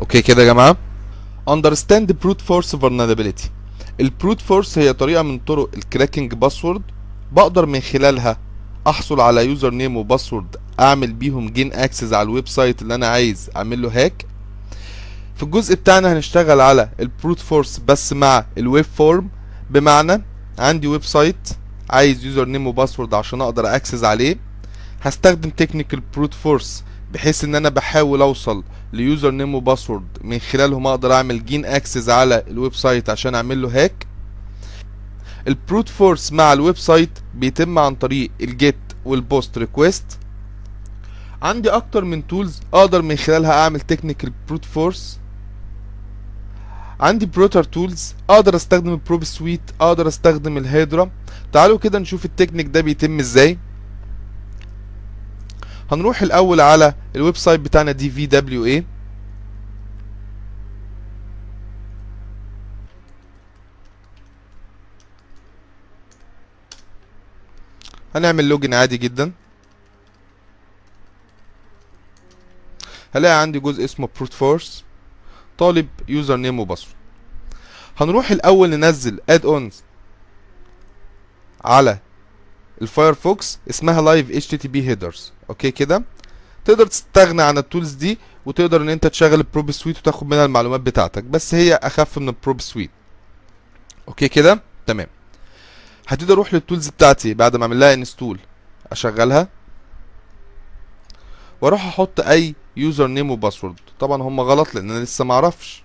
أوكي كده يا جماعة. Understand brute force vulnerability. البروت فورس هي طريقة من طرق الكراكنج باسورد بقدر من خلالها أحصل على يوزر نيم وباسورد أعمل بيهم جين اكسس على الويب سايت اللي أنا عايز اعمل له هاك في الجزء بتاعنا هنشتغل على البروت فورس بس مع الويب فورم بمعنى عندي ويب سايت عايز يوزر نيم وباسورد عشان أقدر اكسس عليه. هستخدم تكنيكال بروت فورس بحيث إن أنا بحاول أوصل ليوزر نيم وباسورد من خلالهم أقدر اعمل جين اكسس على الويب سايت عشان اعمل له هاك البروت فورس مع الويب سايت بيتم عن طريق الجيت والبوست ريكويست عندي أكتر من تولز أقدر من خلالها اعمل تكنيكال بروت فورس عندي بروتر تولز أقدر استخدم البروب سويت أقدر استخدم الهيدرا تعالوا كده نشوف التكنيك ده بيتم إزاي. هنروح الأول على الويب سايت بتاعنا دي في دبليو اي هنعمل لوجن عادي جدا. هلاقي عندي جزء اسمه بروت فورس طالب يوزر نيم وباسورد. هنروح الأول ننزل اد اونز على الفايرفوكس اسمها لايف اتش تي بي هيدرز أوكي كده؟ تقدر تستغنى عن التولز دي وتقدر إن أنت تشغل البروب سويت وتاخد منها المعلومات بتاعتك. بس هي أخف من البروب سويت أوكي كده؟ تمام. هبتدي أروح للتولز بتاعتي بعد ما أعمل لها انستول أشغلها. وأروح أحط أي يوزر نيم وباسورد طبعا هم غلط لأن أنا لسه معرفش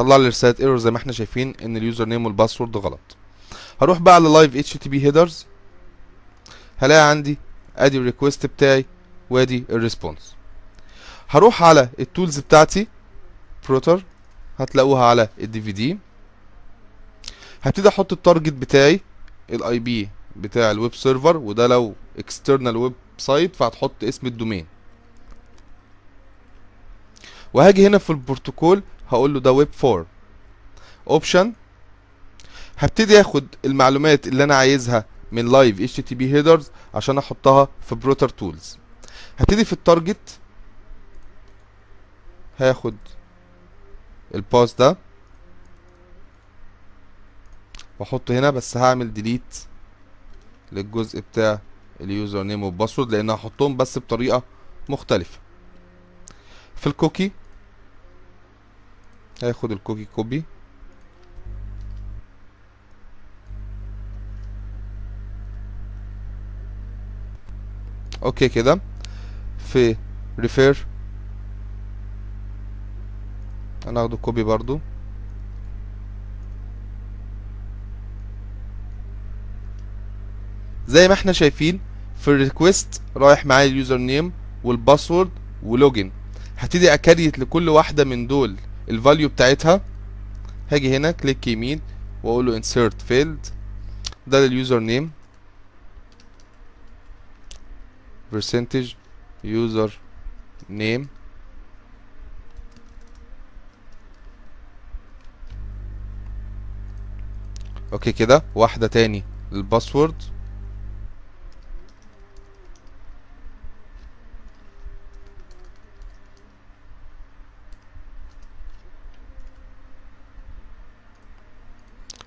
طلع لي رسالة ايرور زي ما إحنا شايفين إن اليوزر نيم والباسورد غلط. هروح بقى على لايف اتش تي بي هيدرز هلاقي عندي أدي الريكوست بتاعي وأدي الريسبونس هروح على التولز بتاعتي بروتر هتلاقوها على الدي في دي هبتدي أحط التارجت بتاعي الاي بي بتاع الويب سيرفر وده لو اكسترنال ويب سايت فهتحط اسم الدومين وهاجي هنا في البروتوكول هقول له ده ويب 4 اوبشن هبتدي آخد المعلومات اللي أنا عايزها من لايف اتش تي بي هيدرز عشان أحطها في بروتر تولز هبتدي في التارجت هاخد الباس ده. واحطه هنا بس هعمل ديليت للجزء بتاع اليوزر نيم والباسورد لأن هحطهم بس بطريقة مختلفة. في الكوكي هاخد الكوكي كوبي. أوكي كده. في ريفير أنا هاخده كوبي برضو. زي ما إحنا شايفين في الريكوست رايح معايا اليوزر نيم والباسورد ولوجن هبتدي أكريت لكل واحدة من دول. الفاليو بتاعتها. هاجي هنا كليك يمين وأقول له insert field. ده لليوزر نيم percentage user name أوكي كده. واحدة تاني.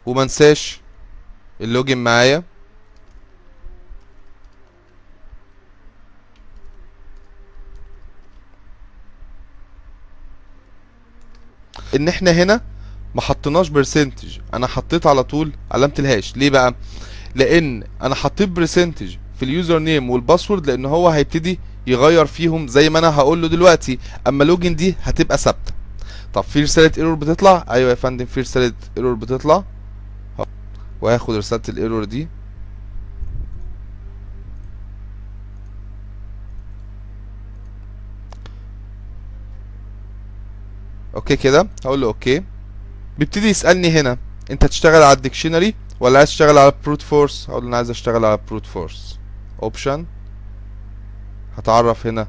للباسورد ومنساش اللوجن معايا. إن إحنا هنا ما حطيناش برسنتج أنا حطيت على طول علامه الهاش ليه بقى؟ لأن أنا حطيت برسنتج في اليوزر نيم والباسورد لأن هو هيبتدي يغير فيهم زي ما أنا هقول له دلوقتي. أما لوجن دي هتبقى ثابتة. طب في رسالة ايرور بتطلع؟ أيوه يا فندم في رسالة ايرور بتطلع. وهاخد رسالة الإيرور دي. أوكي كده؟ هقول له أوكي. بيبتدي يسألني هنا أنت هتشتغل على الديكشنري ولا عايز تشتغل على بروت فورس هقول أنا عايز أشتغل على بروت فورس اوبشن هتعرف هنا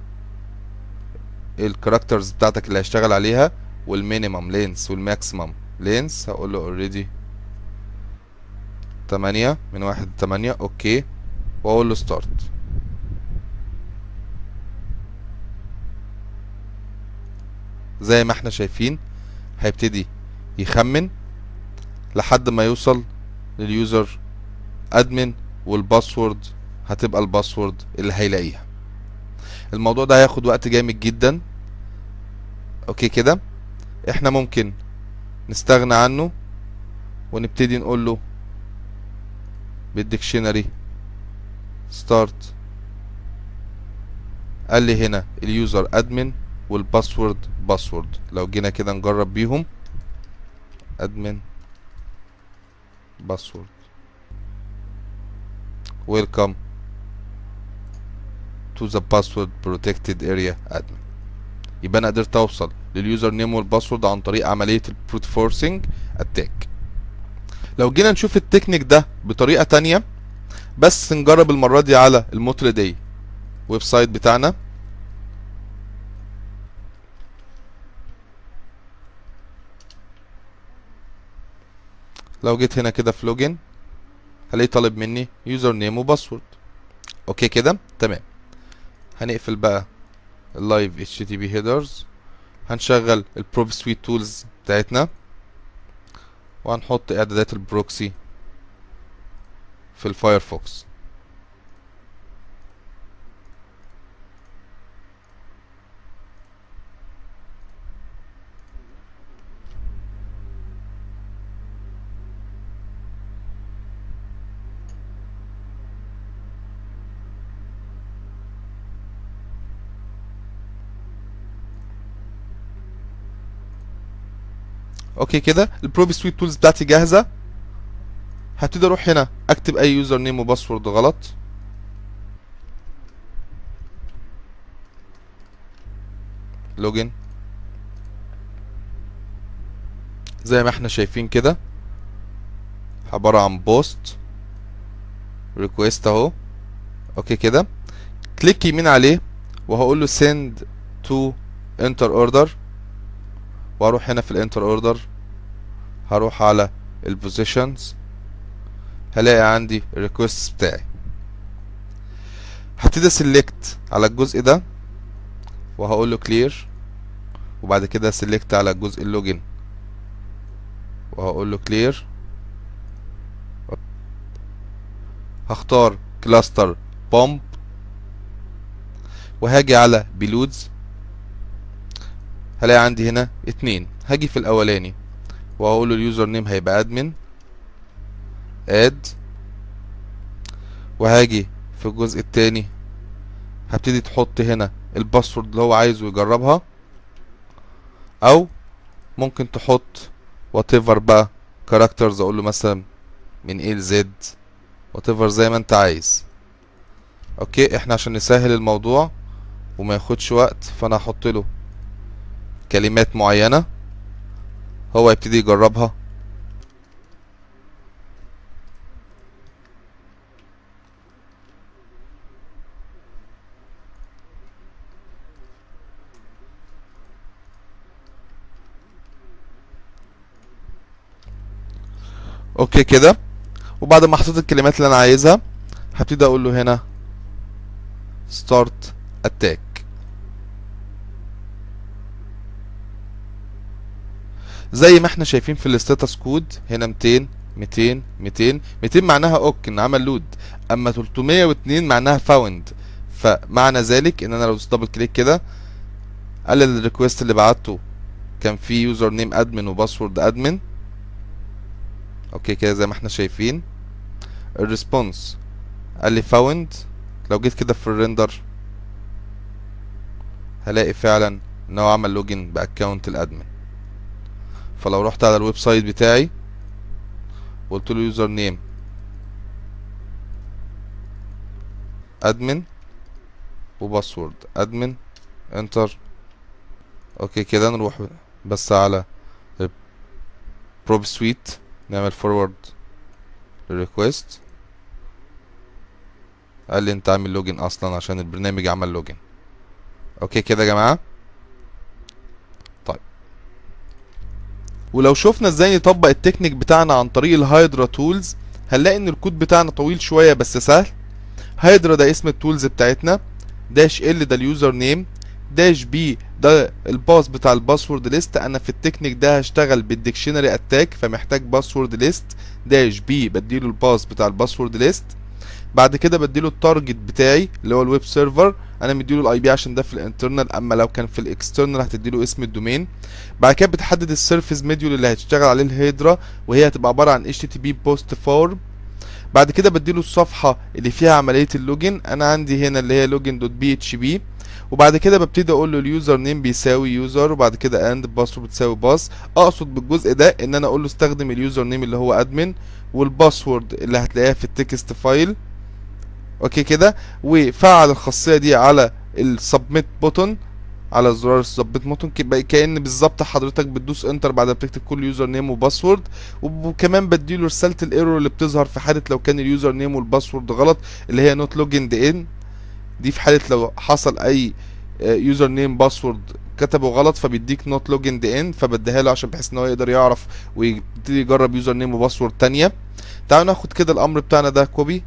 الكاركترز بتاعتك اللي هيشتغل عليها والمينيمم لينس والماكسيمم لينس هقول له اوريدي تمانية من واحد لتمانية أوكي. وأقول له ستارت زي ما إحنا شايفين هيبتدي يخمن لحد ما يوصل لليوزر ادمن والباسورد هتبقى الباسورد اللي هيلاقيها. الموضوع ده هياخد وقت جامد جدا. أوكي كده؟ إحنا ممكن نستغنى عنه ونبتدي نقول له بالديكشنري. ستارت قال لي هنا اليوزر ادمن والباسورد باسورد لو جينا كده نجرب بيهم. ادمن باسورد ويلكم to the password protected area admin. يبقى أنا قدرت أوصل لليوزر نيم والباسورد عن طريق عملية البروت فورسنج اتاك لو جينا نشوف التكنيك ده بطريقة تانية بس نجرب المرة دي على الموتل دي ويب سايت بتاعنا. لو جيت هنا كده في لوجن هلاقي طالب مني يوزر نيم وباسورد أوكي كده؟ تمام. هنقفل بقى اللايف اتش تي بي هيدرز هنشغل البروف سويت تولز بتاعتنا. وهنحط اعدادات البروكسي في الفايرفوكس. أوكي كده. البروفي سويت تولز بتاعتي جاهزة. هبتدي أروح هنا أكتب أي يوزر نيم وباسورد غلط. لوجن زي ما إحنا شايفين كده. عبارة عن بوست ريكويست أهو. أوكي كده. كليك يمين عليه وهقول له send to enter order. وأروح هنا في الانتر اوردر هروح على البوزيشنز هلاقي عندي الريكوست بتاعي. هبتدي سيلكت على الجزء ده وهقول له كلير وبعد كده سيلكت على جزء اللوجن وهقول له كلير هختار كلاستر بومب وهاجي على بيلودز هلاقي عندي هنا اتنين. هاجي في الأولاني وهقول له اليوزر نيم هيبقى ادمن اد وهاجي في الجزء التاني. هبتدي تحط هنا الباسورد اللي هو عايزه يجربها. أو ممكن تحط whatever بقى كاركترز أقول له مثلا من A ل Z whatever زي ما أنت عايز. أوكي إحنا عشان نسهل الموضوع وما ياخدش وقت فأنا هحط له كلمات معينة هو يبتدي يجربها. أوكي كده. وبعد ما حطيت الكلمات اللي أنا عايزها هبتدي أقول له هنا. Start attack. زي ما إحنا شايفين في الستاتس كود هنا 200 200 200 200 معناها اوك إن عمل لود أما 302 معناها فاوند فمعنى ذلك إن أنا لو دبل كليك كده قال الريكوست اللي بعته كان فيه يوزر نيم ادمن وباسورد ادمن أوكي كده زي ما إحنا شايفين. الريسبونس قال لي فاوند لو جيت كده في الريندر هلاقي فعلا إن هو عمل لوجن باكونت الادمن فلو رحت على الويب سايت بتاعي وقلت له يوزر نيم. أدمن وباسورد. أدمن إنتر. أوكي كده نروح بس على بروب سويت نعمل فورورد ريكويست قال لي أنت عامل لوجن أصلا عشان البرنامج عمل لوجن أوكي كده يا جماعة؟ ولو شفنا إزاي نطبق التكنيك بتاعنا عن طريق الهايدرا تولز هنلاقي ان الكود بتاعنا طويل شوية بس سهل. هايدرا ده اسم التولز بتاعتنا. داش ال ده اليوزر نيم داش بي ده الباس بتاع الباسورد ليست أنا في التكنيك ده هشتغل بالديكشنري اتاك فمحتاج باسورد ليست داش بي بديله الباس بتاع الباسورد ليست بعد كده بديله التارجت بتاعي اللي هو الويب سيرفر أنا مديله الاي بي عشان ده في الانترنال اما لو كان في الاكسترنال هتديله اسم الدومين. بعد كده بتحدد السيرفيس ميديول اللي هتشتغل عليه الهيدرا وهي هتبقى عبارة عن بي بوست فورم بعد كده بديله الصفحة اللي فيها عملية اللوجن أنا عندي هنا اللي هي لوجن دوت بي اتش بي وبعد كده ببتدي أقول له اليوزر نيم بيساوي يوزر وبعد كده اند باسورد بتساوي باس. أقصد بالجزء ده إن أنا أقول له استخدم اليوزر نيم اللي هو ادمن والباسورد اللي هتلاقيها في التكست فايل أوكي كده. وفعل الخاصية دي على السبميت بوتون على زرار السبميت بوتون كأن بالظبط حضرتك بتدوس انتر بعد ما بتكتب كل يوزر نيم وباسورد وكمان بديله رساله الايرور اللي بتظهر في حالة لو كان اليوزر نيم والباسورد غلط اللي هي نوت لوجند ان دي في حالة لو حصل أي يوزر نيم باسورد كتبه غلط فبيديك نوت لوجند ان فبديها له عشان بحيث إن هو يقدر يعرف ويبتدي يجرب يوزر نيم وباسورد تانية. تعالوا ناخد كده الأمر بتاعنا ده كوبي.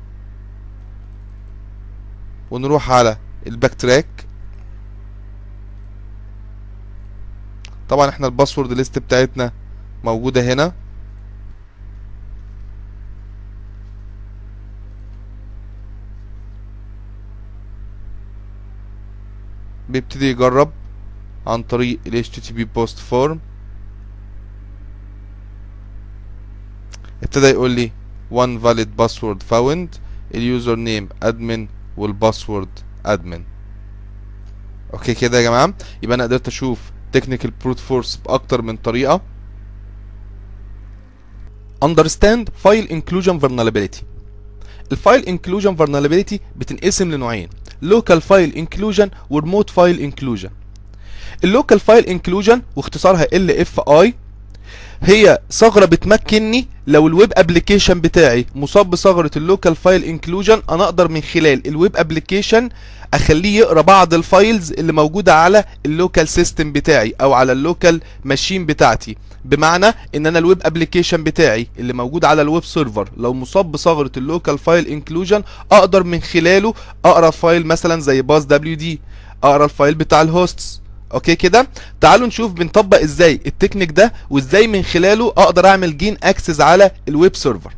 ونروح على الباك تراك طبعا إحنا الباسورد ليست بتاعتنا موجودة هنا. بيبتدي يجرب عن طريق ال HTTP post form. ابتدى يقول لي one valid password found. اليوزر نيم admin والباسورد admin أوكي كده يا جماعة يبقى أنا قدرت أشوف technical brute force باكتر من طريقه understand file inclusion vulnerability الفايل inclusion vulnerability بتنقسم لنوعين local file inclusion و remote file inclusion اللوكال فايل inclusion واختصارها LFI هي ثغرة بتمكنني لو الويب ابلكيشن بتاعي مصاب بثغرة اللوكال فايل إنكلوجن أنا أقدر من خلال الويب ابلكيشن أخليه يقرأ بعض الفايلز اللي موجودة على اللوكال سيستم بتاعي أو على اللوكال ماشين بتاعتي. بمعنى إن أنا الويب ابلكيشن بتاعي اللي موجود على الويب سيرفر لو مصاب بثغرة اللوكال فايل إنكلوجن أقدر من خلاله أقرأ فايل مثلا زي باز دبليو دي أقرأ الفايل بتاع الهوستس. أوكي كده؟ تعالوا نشوف بنطبق إزاي التكنيك ده وإزاي من خلاله أقدر أعمل جين اكسس على الويب سيرفر.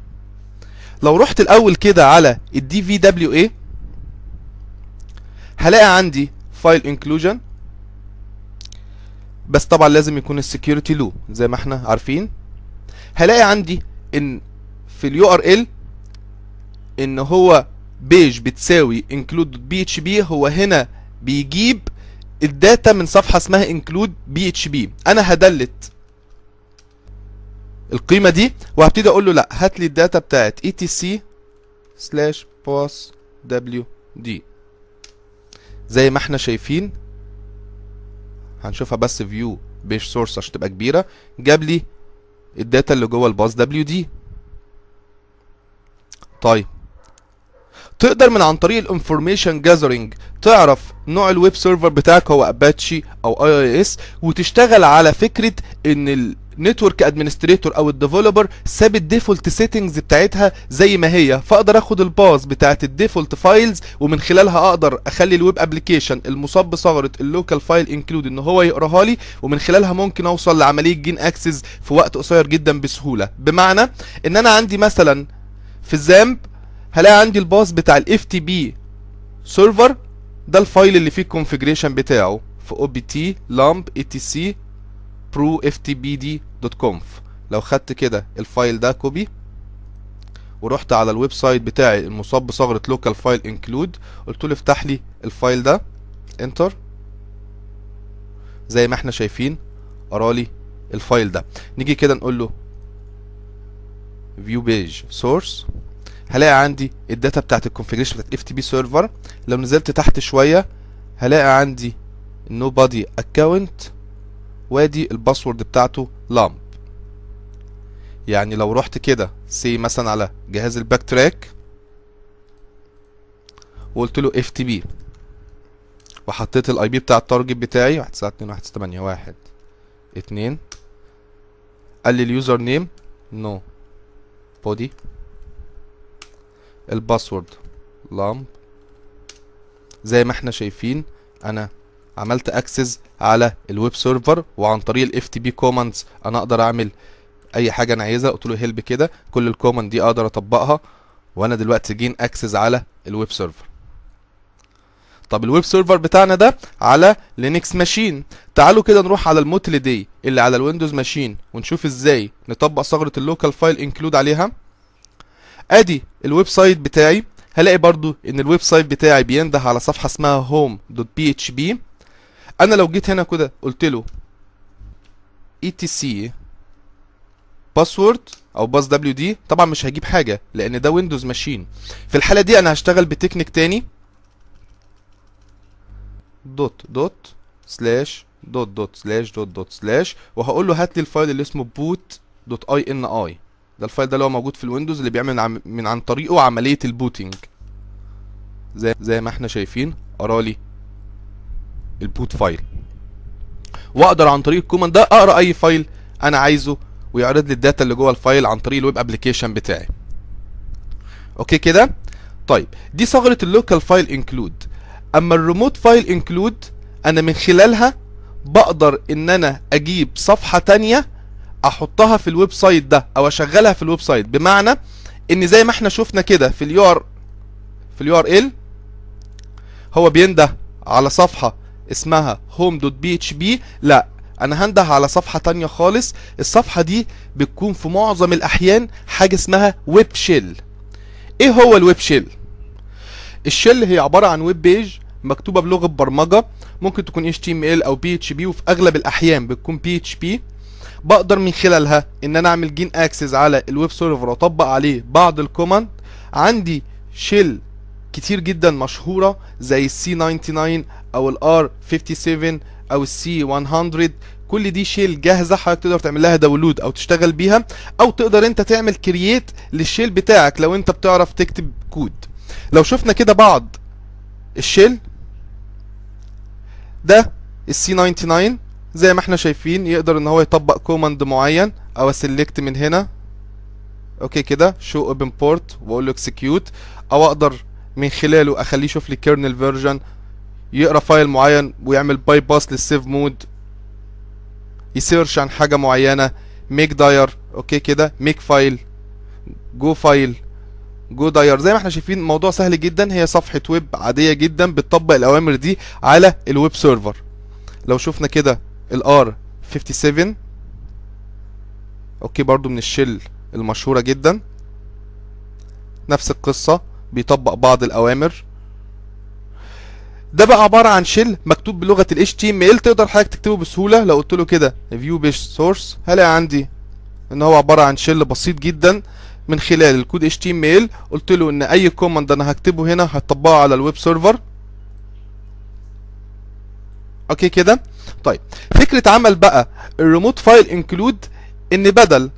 لو رحت الأول كده على الدي في دبليو اي هلاقي عندي فايل انكلوجن بس طبعا لازم يكون السكيورتي لو زي ما إحنا عارفين. هلاقي عندي إن في اليو ار ال إن هو بيج بتساوي include بي اتش بي هو هنا بيجيب الداتا من صفحة اسمها include بي اتش بي أنا هدلت القيمة دي وهبتدي أقول له لأ هات لي الداتا بتاعت اي تي سي سلاش باس دبليو دي زي ما إحنا شايفين هنشوفها بس فيو بيج سورس عشان تبقى كبيرة. جاب لي الداتا اللي جوه الباس دبليو دي طيب. تقدر من عن طريق الانفورميشن جاذرنج تعرف نوع الويب سيرفر بتاعك هو اباتشي أو اي اي اس وتشتغل على فكرة إن النتورك ادمنستريتور أو الديفلوبر ساب الديفولت سيتنجز بتاعتها زي ما هي. فأقدر آخد الباز بتاعت الديفولت فايلز ومن خلالها أقدر أخلي الويب ابلكيشن المصاب بثغره اللوكال فايل انكلود إن هو يقراها لي ومن خلالها ممكن أوصل لعملية جين اكسس في وقت قصير جدا بسهولة. بمعنى إن أنا عندي مثلا في الزامب هلاقي عندي الباص بتاع تي بي سيرفر ده الفايل اللي فيه الكونفيجريشن بتاعه في تي بي دي دوت كونف لو خدت كده الفايل ده كوبي ورحت على الويب سايت بتاعي المصاب بثغرة لوكال فايل انكلود قلت له افتح لي الفايل ده انتر زي ما إحنا شايفين قرالي الفايل ده. نيجي كده نقول له فيو بيج سورس هلاقي عندي الداتا بتاعت الكونفيجريشن بتاعت اف تي بي سيرفر لو نزلت تحت شوية هلاقي عندي نو بادي اكونت وادي الباسورد بتاعته لامب يعني لو رحت كده سي مثلا على جهاز الباك تراك وقلت له اف تي بي وحطيت الاي بي بتاع التارجت بتاعي 1 9 2 1 8 1 2 قال لي اليوزر نيم نو بودي الباسورد. لامب. زي ما إحنا شايفين أنا عملت أكسس على الويب سيرفر وعن طريق الاف تي بي كوماندز أنا أقدر أعمل أي حاجة أنا عايزها. قلت له هيلب كده. كل الكوماند دي أقدر أطبقها. وأنا دلوقتي جين أكسس على الويب سيرفر. طب الويب سيرفر بتاعنا ده على لينكس ماشين. تعالوا كده نروح على الموتل دي اللي على الويندوز ماشين ونشوف إزاي نطبق ثغرة اللوكال فايل إنكلود عليها. أدي الويب سايت بتاعي هلاقي برضو إن الويب سايت بتاعي بينده على صفحة اسمها home.php أنا لو جيت هنا كده قلت له etc باسورد أو باس دبليو دي طبعا مش هيجيب حاجة لأن ده ويندوز ماشين في الحالة دي أنا هشتغل بتكنيك تاني. دوت دوت سلاش دوت دوت سلاش دوت دوت سلاش وهقول له هات لي الفايل اللي اسمه boot دوت اي ان اي ده الفايل ده اللي هو موجود في الويندوز اللي بيعمل عم من عن طريقه عملية البوتينج. زي زي ما إحنا شايفين قرالي البوت فايل. وأقدر عن طريق الكوماند ده أقرأ أي فايل أنا عايزه ويعرض لي الداتا اللي جوه الفايل عن طريق الويب ابلكيشن بتاعي. أوكي كده؟ طيب دي ثغرة اللوكال فايل انكلود أما الريموت فايل انكلود أنا من خلالها بقدر إن أنا أجيب صفحة تانية احطها في الويب سايت ده أو اشغلها في الويب سايت. بمعنى ان زي ما إحنا شفنا كده في اليو ار في اليو ار ال هو بينده على صفحة اسمها home.php لا أنا هنده على صفحة تانية خالص. الصفحة دي بتكون في معظم الأحيان حاجة اسمها ويب شيل. إيه هو الويب شيل؟ الشيل هي عبارة عن ويب بيج مكتوبة بلغة برمجة ممكن تكون HTML أو PHP وفي أغلب الأحيان بتكون PHP بقدر من خلالها إن أنا أعمل جين اكسس على الويب سيرفر وأطبق عليه بعض الكوماند عندي شيل كتير جدا مشهورة زي السي 99 أو الار 57 أو السي 100 كل دي شيل جاهزة حضرتك تقدر تعمل لها داونلود أو تشتغل بيها أو تقدر أنت تعمل كرييت للشيل بتاعك لو أنت بتعرف تكتب كود لو شفنا كده بعض الشيل ده السي 99 زي ما إحنا شايفين يقدر ان هو يطبق كوماند معين أو اسلكت من هنا. أوكي كده شو اوبن بورت واقول له اكسكيوت أو أقدر من خلاله اخليه يشوف لي كيرنل فيرجن يقرأ فايل معين ويعمل باي باس للسيف مود يسيرش عن حاجة معينة ميك داير أوكي كده ميك فايل جو فايل جو داير زي ما إحنا شايفين الموضوع سهل جدا. هي صفحة ويب عادية جدا بتطبق الأوامر دي على الويب سيرفر لو شفنا كده الار 57 أوكي برضو من الشيل المشهورة جدا. نفس القصة بيطبق بعض الأوامر. ده بقى عبارة عن شيل مكتوب بلغة ال HTML تقدر حضرتك تكتبه بسهولة. لو قلت له كده view page source هلاقي عندي إن هو عبارة عن شيل بسيط جدا من خلال الكود HTML قلت له إن أي كوماند أنا هكتبه هنا هطبقه على الويب سيرفر أوكي كده؟ طيب. فكرة عمل بقى الريموت فايل انكلود إن بدل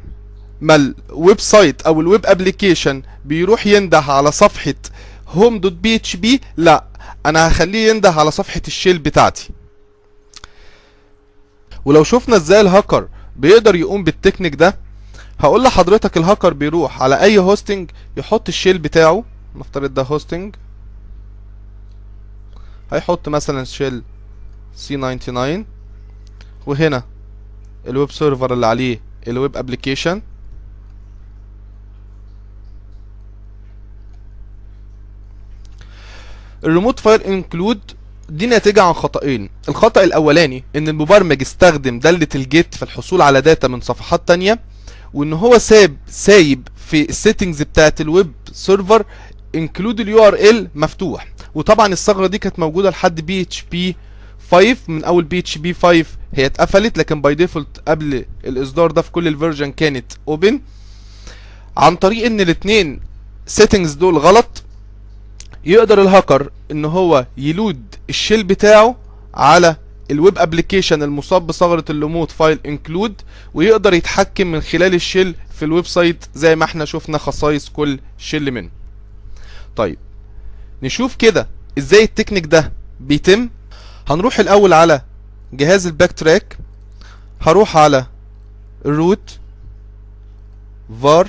ما الويب سايت أو الويب ابلكيشن بيروح ينده على صفحة home.php لا أنا هخليه ينده على صفحة الشيل بتاعتي. ولو شفنا إزاي الهاكر بيقدر يقوم بالتكنيك ده هقول لحضرتك الهاكر بيروح على أي هوستنج يحط الشيل بتاعه. نفترض ده هوستنج هيحط مثلا شيل سي 99 وهنا الويب سيرفر اللي عليه الويب ابلكيشن. الريموت فايل انكلود دي ناتجة عن خطأين. الخطأ الأولاني إن المبرمج استخدم دالة الجيت في الحصول على داتا من صفحات تانية وإن هو ساب سايب في السيتنجز بتاعت الويب سيرفر انكلود اليو آر إل مفتوح. وطبعا الثغرة دي كانت موجودة لحد بي اتش بي 5 من أول بي اتش بي 5 هي اتقفلت لكن باي ديفولت قبل الإصدار ده في كل الفيرجن كانت اوبن عن طريق إن الاثنين السيتنجز دول غلط يقدر الهاكر إن هو يلود الشيل بتاعه على الويب ابلكيشن المصاب بثغرة اللوموت فايل انكلود ويقدر يتحكم من خلال الشيل في الويب سايت زي ما إحنا شفنا خصائص كل شيل منه طيب نشوف كده إزاي التكنيك ده بيتم. هنروح الأول على جهاز الباك تراك هروح على الروت var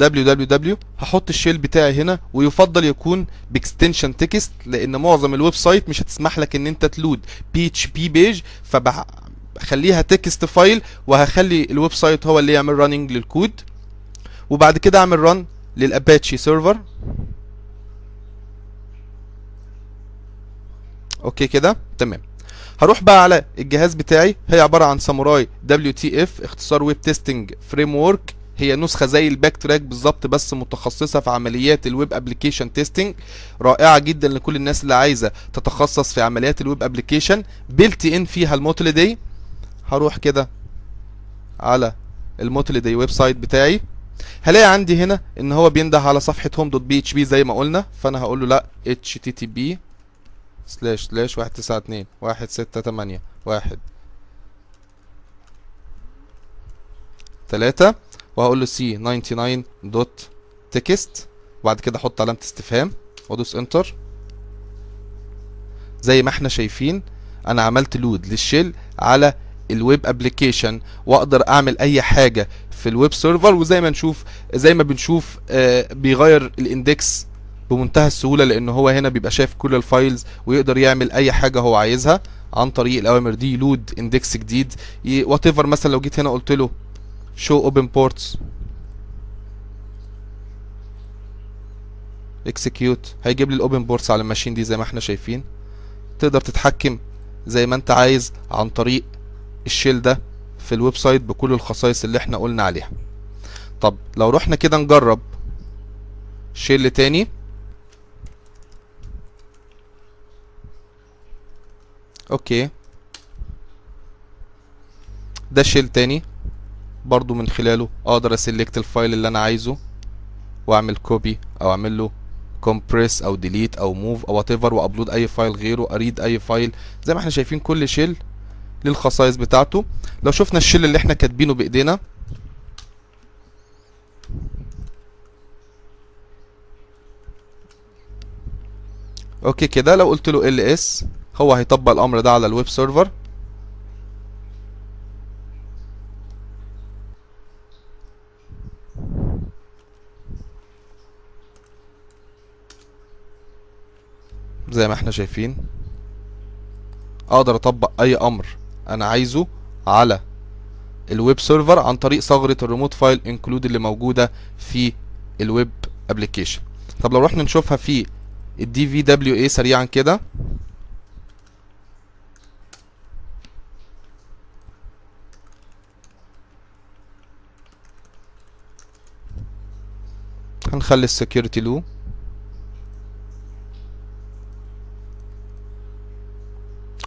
www هحط الشيل بتاعي هنا ويفضل يكون بإكستنشن تكست لأن معظم الويب سايت مش هتسمح لك إن أنت تلود بي اتش بي بيج فبخليها تكست فايل وهخلي الويب سايت هو اللي يعمل راننج للكود. وبعد كده أعمل ران للأباتشي سيرفر أوكي كده؟ تمام. هروح بقى على الجهاز بتاعي. هي عبارة عن ساموراي دبليو تي اف اختصار ويب تيستنج فريم ورك هي نسخة زي الباك تراك بالظبط بس متخصصة في عمليات الويب ابلكيشن تيستنج رائعة جدا لكل الناس اللي عايزة تتخصص في عمليات الويب ابلكيشن بيلت ان فيها الموتل دي هروح كده على الموتل دي ويب سايت بتاعي. هلاقي عندي هنا إن هو بينده على صفحة هوم دوت بي اتش بي زي ما قلنا. فأنا هقول له لأ اتش تي تي بي سلاش سلاش واحد تسعة اتنين واحد ستة تمانية واحد. تلاتة وهقول له سي 99 دوت تكست وبعد كده أحط علامة استفهام وأدوس إنتر. زي ما إحنا شايفين أنا عملت لود للشيل على الويب ابلكيشن وأقدر أعمل أي حاجة في الويب سيرفر وزي ما نشوف زي ما بنشوف آه بيغير الإندكس بمنتهى السهولة لأن هو هنا بيبقى شايف كل الفايلز ويقدر يعمل أي حاجة هو عايزها عن طريق الأوامر دي لود اندكس جديد وات ايفر مثلا لو جيت هنا قلت له شو اوبن بورتس اكسكيوت هيجيب لي الاوبن بورتس على الماشين دي زي ما إحنا شايفين. تقدر تتحكم زي ما انت عايز عن طريق الشيل ده في الويب سايت بكل الخصائص اللي إحنا قلنا عليها. طب لو رحنا كده نجرب شيل تاني. أوكي. ده شيل تاني. برضو من خلاله أقدر أسلكت الفايل اللي أنا عايزه وأعمل كوبي أو أعمل له كومبريس أو ديليت أو موف أو وات ايفر وابلود أي فايل غيره أريد أي فايل زي ما إحنا شايفين كل شيل للخصائص بتاعته. لو شفنا الشيل اللي إحنا كاتبينه بإيدينا. أوكي كده لو قلت له اس هو هيطبق الأمر ده على الويب سيرفر. زي ما إحنا شايفين أقدر أطبق أي أمر أنا عايزه على الويب سيرفر عن طريق ثغرة الريموت فايل انكلود اللي موجودة في الويب ابلكيشن طب لو رحنا نشوفها في الدي في دبليو اي سريعا كده. هنخلي السكيورتي لو.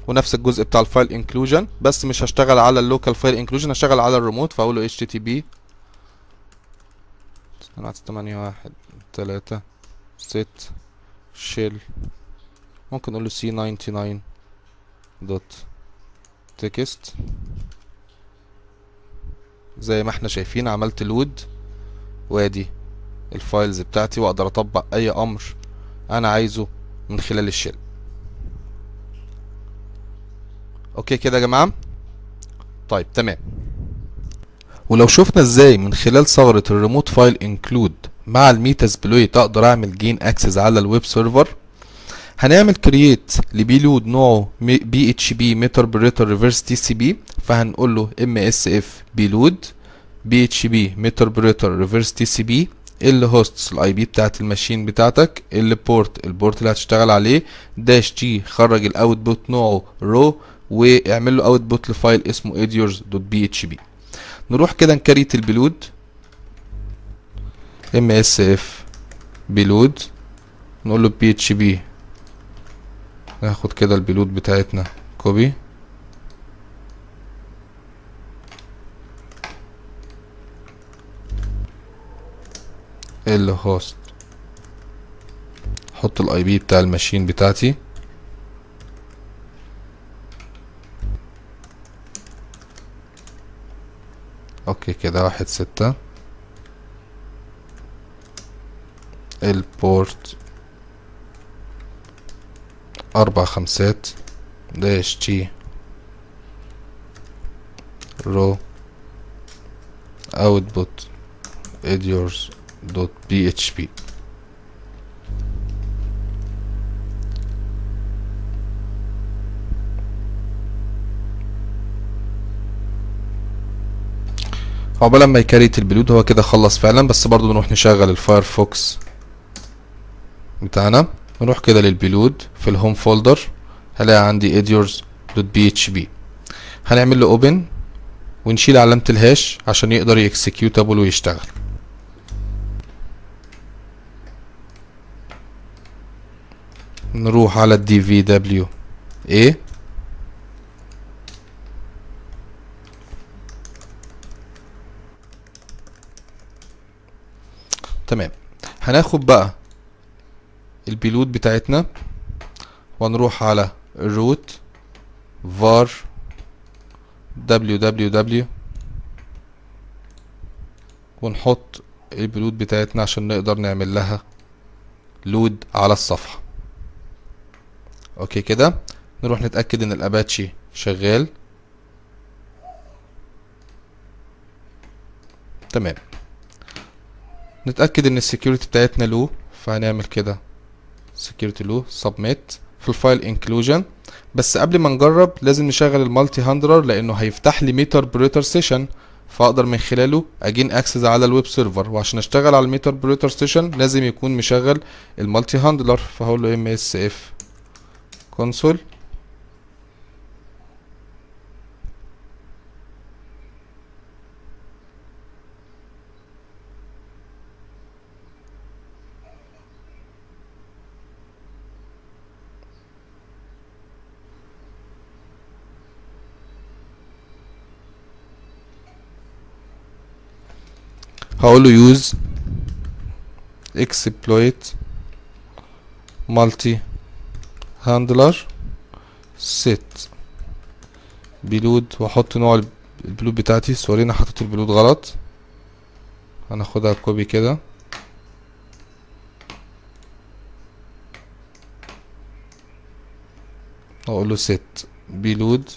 ونفس الجزء بتاع الفايل انكلوجن بس مش هشتغل على اللوكال فايل انكلوجن هشتغل على الريموت فاقول له http تمانية واحد تلاتة ست شيل. ممكن أقول له c 99 دوت. تكست. زي ما إحنا شايفين عملت لود وادي. الفايلز بتاعتي واقدر اطبق اي أمر أنا عايزه من خلال الشيل. أوكي كده يا جماعة؟ طيب تمام. ولو شفنا إزاي من خلال ثغرة الريموت فايل انكلود مع الميتاسبلويت أقدر اعمل جين اكسس على الويب سيرفر هنعمل كرييت لبيلود نوعه بي اتش بي ميتربريتر ريفرس تي سي بي فهنقول له ام اس اف بيلود بي اتش بي ميتربريتر ريفرس تي سي بي اللي هوستس الاي بي بتاعت الماشين بتاعتك اللي بورت البورت اللي هتشتغل عليه داش تي خرج الاوتبوت نوعه رو واعمل له اوتبوت لفايل اسمه edures.php نروح كده نكريت البلود. Msf بلود. نقول له php ناخد كده البلود بتاعتنا كوبي الهوست أحط الاي بي بتاع الماشين بتاعتي. أوكي كده واحد ستة. البورت أربع خمسات. داش تي رو output. Editors dot php عقبال ما يكريت البلود هو كده خلص فعلا بس برضو نروح نشغل الفايرفوكس بتاعنا. نروح كده للبلود في الهوم فولدر هلاقي عندي editors.php هنعمل له open ونشيل علامة الهاش عشان يقدر يكسكيوتابل ويشتغل. نروح على الدي في دبليو إيه؟ تمام. هناخد بقى البيلود بتاعتنا ونروح على الروت var www ونحط البلود بتاعتنا عشان نقدر نعمل لها لود على الصفحة. أوكي كده نروح نتأكد إن الأباتشي شغال. تمام. نتأكد إن السكيورتي بتاعتنا لو فهنعمل كده. security لو submit في الفايل انكلوجن بس قبل ما نجرب لازم نشغل المالتي هاندلر لأنه هيفتح لي ميتر بريتر سيشن فأقدر من خلاله اجين اكسس على الويب سيرفر. وعشان أشتغل على الميتر بريتر سيشن لازم يكون مشغل المالتي هاندلر. فهقول له ام اس اف كونسول هقول له use exploit multi handler set بلود وأحط نوع الب- البلود بتاعتي. سوري أنا حطيت البلود غلط. هناخدها كوبي كده. أقول له set بلود.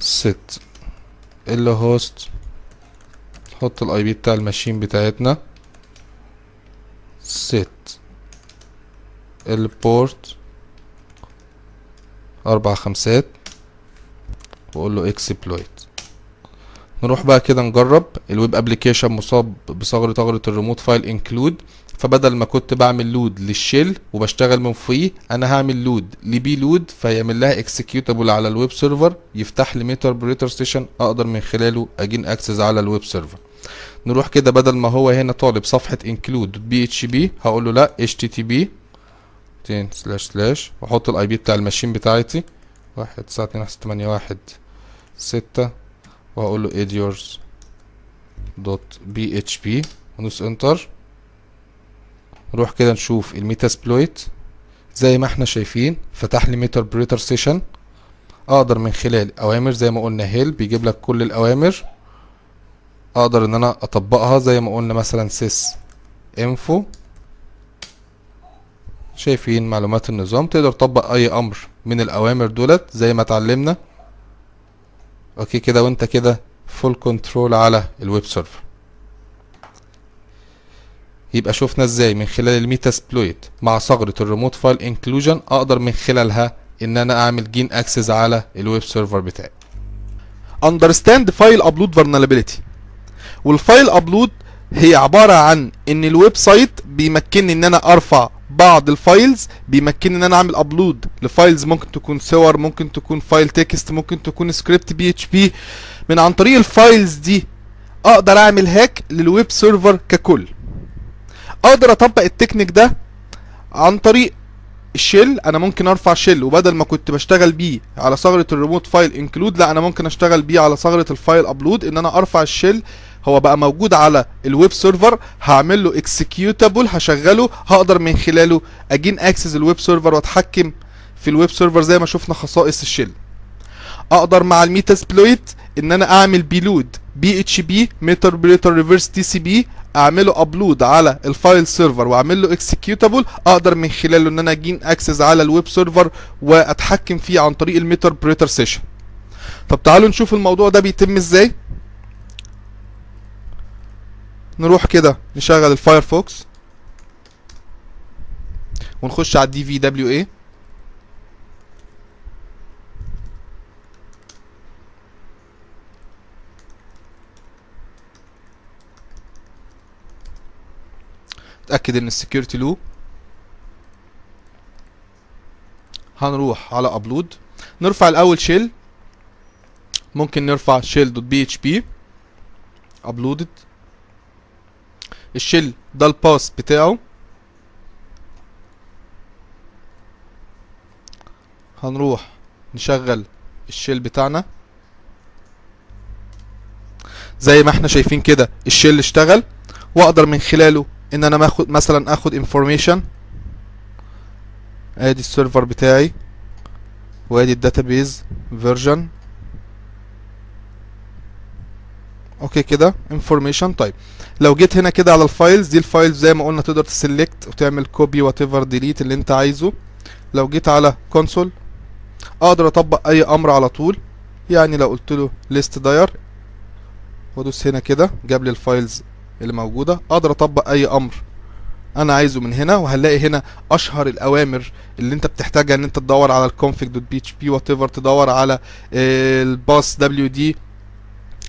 set اللي هوست. نحط الاي بي بتاع الماشين بتاعتنا. set البورت أربع خمسات وأقول له اكسبلويت نروح بقى كده نجرب. الويب ابلكيشن مصاب بثغرة ثغرة الريموت فايل انكلود فبدل ما كنت بعمل لود للشيل وبشتغل من فوقيه أنا هعمل لود لبي لود فيعمل لها اكسكيوتابل على الويب سيرفر يفتح لي ميتر بريتر ستيشن أقدر من خلاله أجين اكسس على الويب سيرفر نروح كده بدل ما هو هنا طالب صفحة انكلود بي اتش بي هقول له لا اتش تي تي بي. سلاش سلاش. وأحط الاي بي بتاع الماشين بتاعتي. واحد تسعة اتنين واحد تمانية واحد ستة. وهقول له editors دوت بي اتش بي وندوس انتر نروح كده نشوف الميتاسبلويت زي ما إحنا شايفين فتح لي ميتر بريتر سيشن أقدر من خلال أوامر زي ما قلنا هيل بيجيب لك كل الأوامر. أقدر إن أنا أطبقها زي ما قلنا مثلا سيس انفو شايفين معلومات النظام تقدر تطبق أي أمر من الأوامر دولت زي ما اتعلمنا. أوكي كده وأنت كده فول كنترول على الويب سيرفر. يبقى شفنا إزاي؟ من خلال الميتاسبلويت مع ثغرة الريموت فايل انكلوجن أقدر من خلالها إن أنا أعمل جين اكسس على الويب سيرفر بتاعي. understand file upload vulnerability. والفايل ابلود هي عبارة عن إن الويب سايت بيمكنني إن أنا أرفع بعض الفايلز بيمكنني إن أنا أعمل ابلود لفايلز ممكن تكون صور ممكن تكون فايل تكست ممكن تكون سكريبت بي اتش بي من عن طريق الفايلز دي أقدر أعمل هاك للويب سيرفر ككل. أقدر أطبق التكنيك ده عن طريق الشيل أنا ممكن أرفع شيل وبدل ما كنت بشتغل بيه على ثغرة الريموت فايل انكلود لا أنا ممكن أشتغل بيه على ثغرة الفايل ابلود إن أنا أرفع الشيل هو بقى موجود على الويب سيرفر هعمل له اكسكيوتابل هشغله هقدر من خلاله أجين أكسس الويب سيرفر وأتحكم في الويب سيرفر زي ما شفنا خصائص الشيل. أقدر مع الميتا سبلويت إن أنا أعمل بيلود بي إتش بي ميتر بريتر ريفرس تي سي بي أعمله ابلود على الفايل سيرفر واعمل له اكسكيوتابل أقدر من خلاله إن أنا أجين أكسس على الويب سيرفر وأتحكم فيه عن طريق الميتر بريتر سيشن. طب تعالوا نشوف الموضوع ده بيتم إزاي؟ نروح كده نشغل الفايرفوكس ونخش على الدي في دبليو اي اتأكد إن السكيورتي لو. هنروح على ابلود نرفع الأول شيل ممكن نرفع شيل دوت بي اتش بي ابلودد الشيل ده الباس بتاعه. هنروح نشغل الشيل بتاعنا. زي ما إحنا شايفين كده الشيل اشتغل واقدر من خلاله ان أنا ماخد مثلا آخد انفورميشن ادي السيرفر بتاعي وادي الداتابيز فيرجن أوكي كده انفورميشن طيب لو جيت هنا كده على الفايلز دي الفايلز زي ما قلنا تقدر تسلكت وتعمل كوبي وات ايفر ديليت اللي انت عايزه. لو جيت على كونسول أقدر أطبق أي أمر على طول. يعني لو قلت له ليست داير وأدوس هنا كده جاب لي الفايلز اللي موجودة أقدر أطبق أي أمر أنا عايزه من هنا. وهنلاقي هنا أشهر الأوامر اللي انت بتحتاجها إن انت تدور على الconfig دوت بي اتش بي وات ايفر تدور على الباس دبليو دي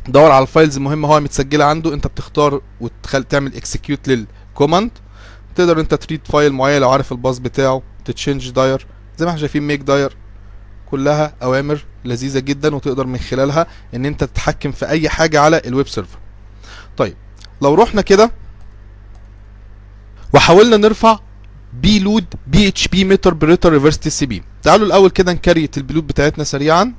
دور على الفايلز المهمه هو متسجلة عنده انت بتختار وتخل تعمل اكسكيوت للكوماند تقدر انت تريد فايل معين لو عارف الباس بتاعه تتشنج داير زي ما إحنا شايفين ميك داير كلها أوامر لذيذة جدا وتقدر من خلالها إن انت تتحكم في أي حاجة على الويب سيرفر طيب لو رحنا كده وحاولنا نرفع بي لود بي اتش بي متر بريتر ريفرس تي سي بي تعالوا الأول كده نكريت البلود بتاعتنا سريعا.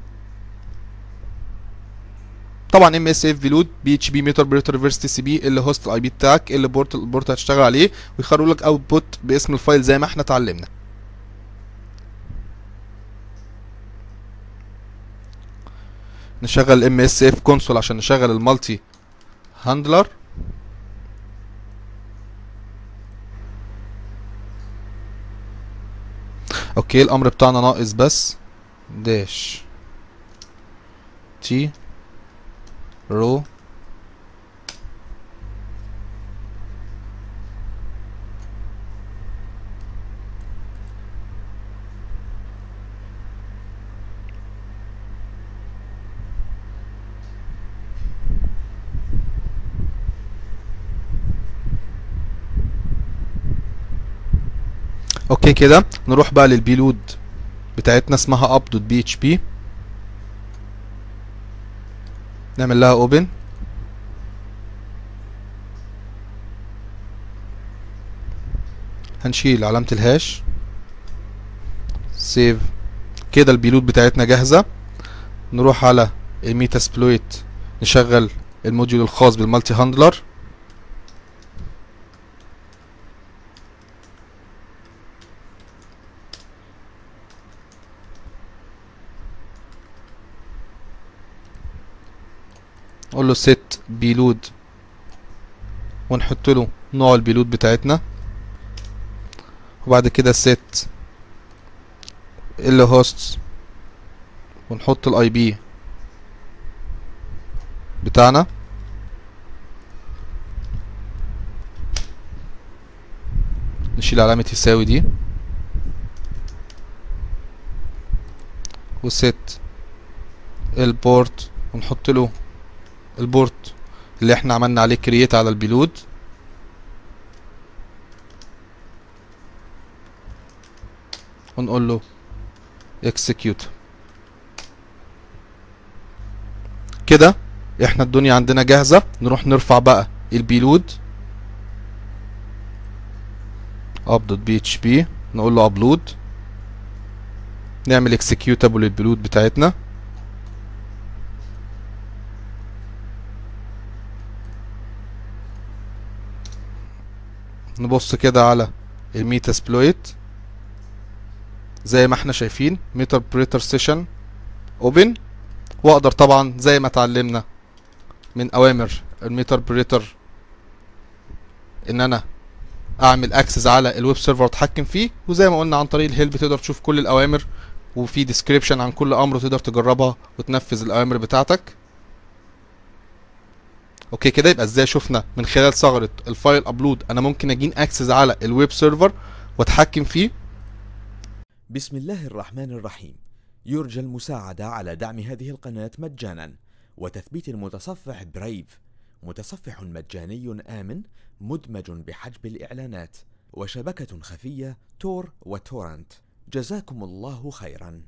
طبعا ام اس اف فيلود بي اتش بي متر بريتر ريفرس تي سي بي اللي هوست الاي بي بتاعك اللي بورت البورت هتشتغل عليه ويخرج لك اوتبوت باسم الفايل زي ما إحنا اتعلمنا. نشغل ام اس اف كونسول عشان نشغل المالتي هاندلر أوكي الأمر بتاعنا ناقص بس داش. تي رو. أوكي كده نروح بقى للبيلود بتاعتنا اسمها up دوت بي اتش بي نعمل لها اوبن هنشيل علامة الهاش. سيف كده البيلود بتاعتنا جاهزة. نروح على الميتا سبلويت نشغل الموديول الخاص بالمالتي هاندلر. نقول له set بيلود ونحط له نوع البيلود بتاعتنا. وبعد كده set اللي هوست ونحط الاي بي بتاعنا. نشيل علامة يساوي دي. وست البورت ونحط له البورت اللي إحنا عملنا عليه كرييت على البيلود. ونقول له execute. كده إحنا الدنيا عندنا جاهزة. نروح نرفع بقى البيلود. up.php نقول له upload. نعمل executable للبيلود بتاعتنا. نبص كده على الميتا سبلويت. زي ما إحنا شايفين ميتر بريتر سيشن اوبن. واقدر طبعا زي ما اتعلمنا من أوامر الميتر بريتر إن أنا أعمل أكسس على الويب سيرفر وأتحكم فيه. وزي ما قلنا عن طريق الهيلب تقدر تشوف كل الأوامر وفي ديسكريبشن عن كل أمر تقدر تجربها وتنفذ الأوامر بتاعتك. أوكي كده يبقى إزاي شفنا من خلال ثغرة الفايل ابلود أنا ممكن أجين أكسس على الويب سيرفر وأتحكم فيه؟ بسم الله الرحمن الرحيم. يرجى المساعدة على دعم هذه القناة مجانا. وتثبيت المتصفح برايف متصفح مجاني آمن مدمج بحجب الإعلانات. وشبكة خفية تور وتورنت جزاكم الله خيرا.